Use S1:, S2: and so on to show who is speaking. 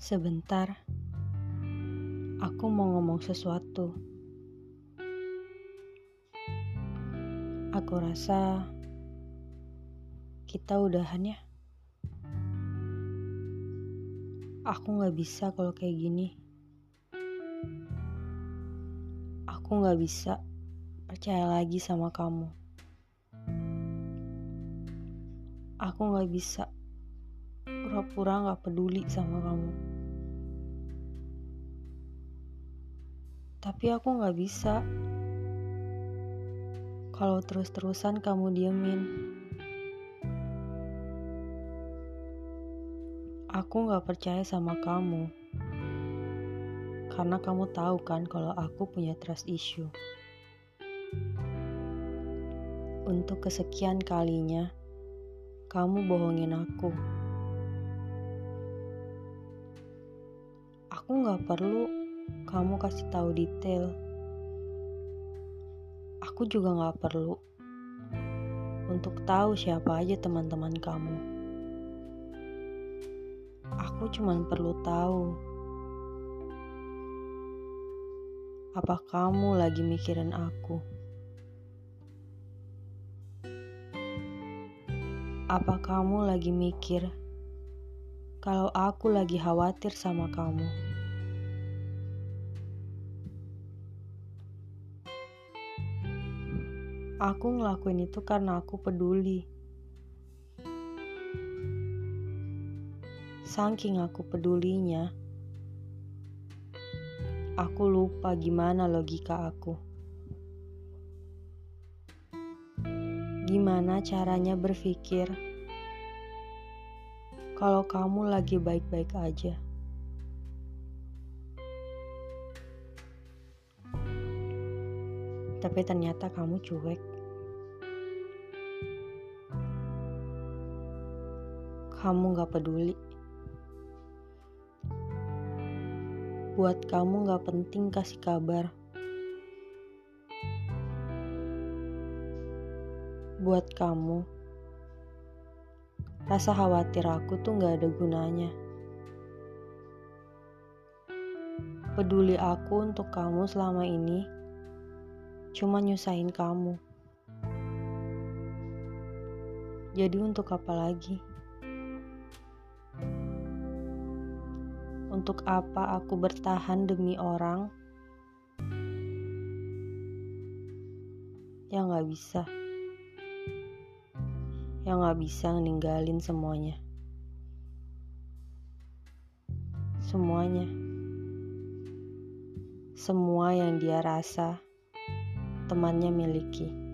S1: Sebentar, aku mau ngomong sesuatu. Aku rasa kita udahan ya. Aku gak bisa kalau kayak gini. Aku gak bisa percaya lagi sama kamu. Aku gak bisa pura-pura gak peduli sama kamu. Tapi aku gak bisa kalau terus-terusan kamu diemin. Aku gak percaya sama kamu. Karena kamu tahu kan kalau aku punya trust issue. Untuk kesekian kalinya, kamu bohongin aku. Aku gak perlu kamu kasih tahu detail. Aku juga gak perlu untuk tahu siapa aja teman-teman kamu. Aku cuma perlu tahu apa kamu lagi mikirin aku. Apa kamu lagi mikir kalau aku lagi khawatir sama kamu? Aku ngelakuin itu karena aku peduli. Saking aku pedulinya, aku lupa gimana logika aku. Gimana caranya berpikir kalau kamu lagi baik-baik aja? Tapi ternyata kamu cuek. Kamu gak peduli. Buat kamu gak penting kasih kabar. buat kamu. Rasa khawatir aku tuh gak ada gunanya. Peduli aku untuk kamu selama ini cuma nyusahin kamu. Jadi untuk apa lagi? Untuk apa aku bertahan demi orang yang gak bisa? yang gak bisa ninggalin semuanya. Semuanya. Semua yang dia rasa temannya miliki.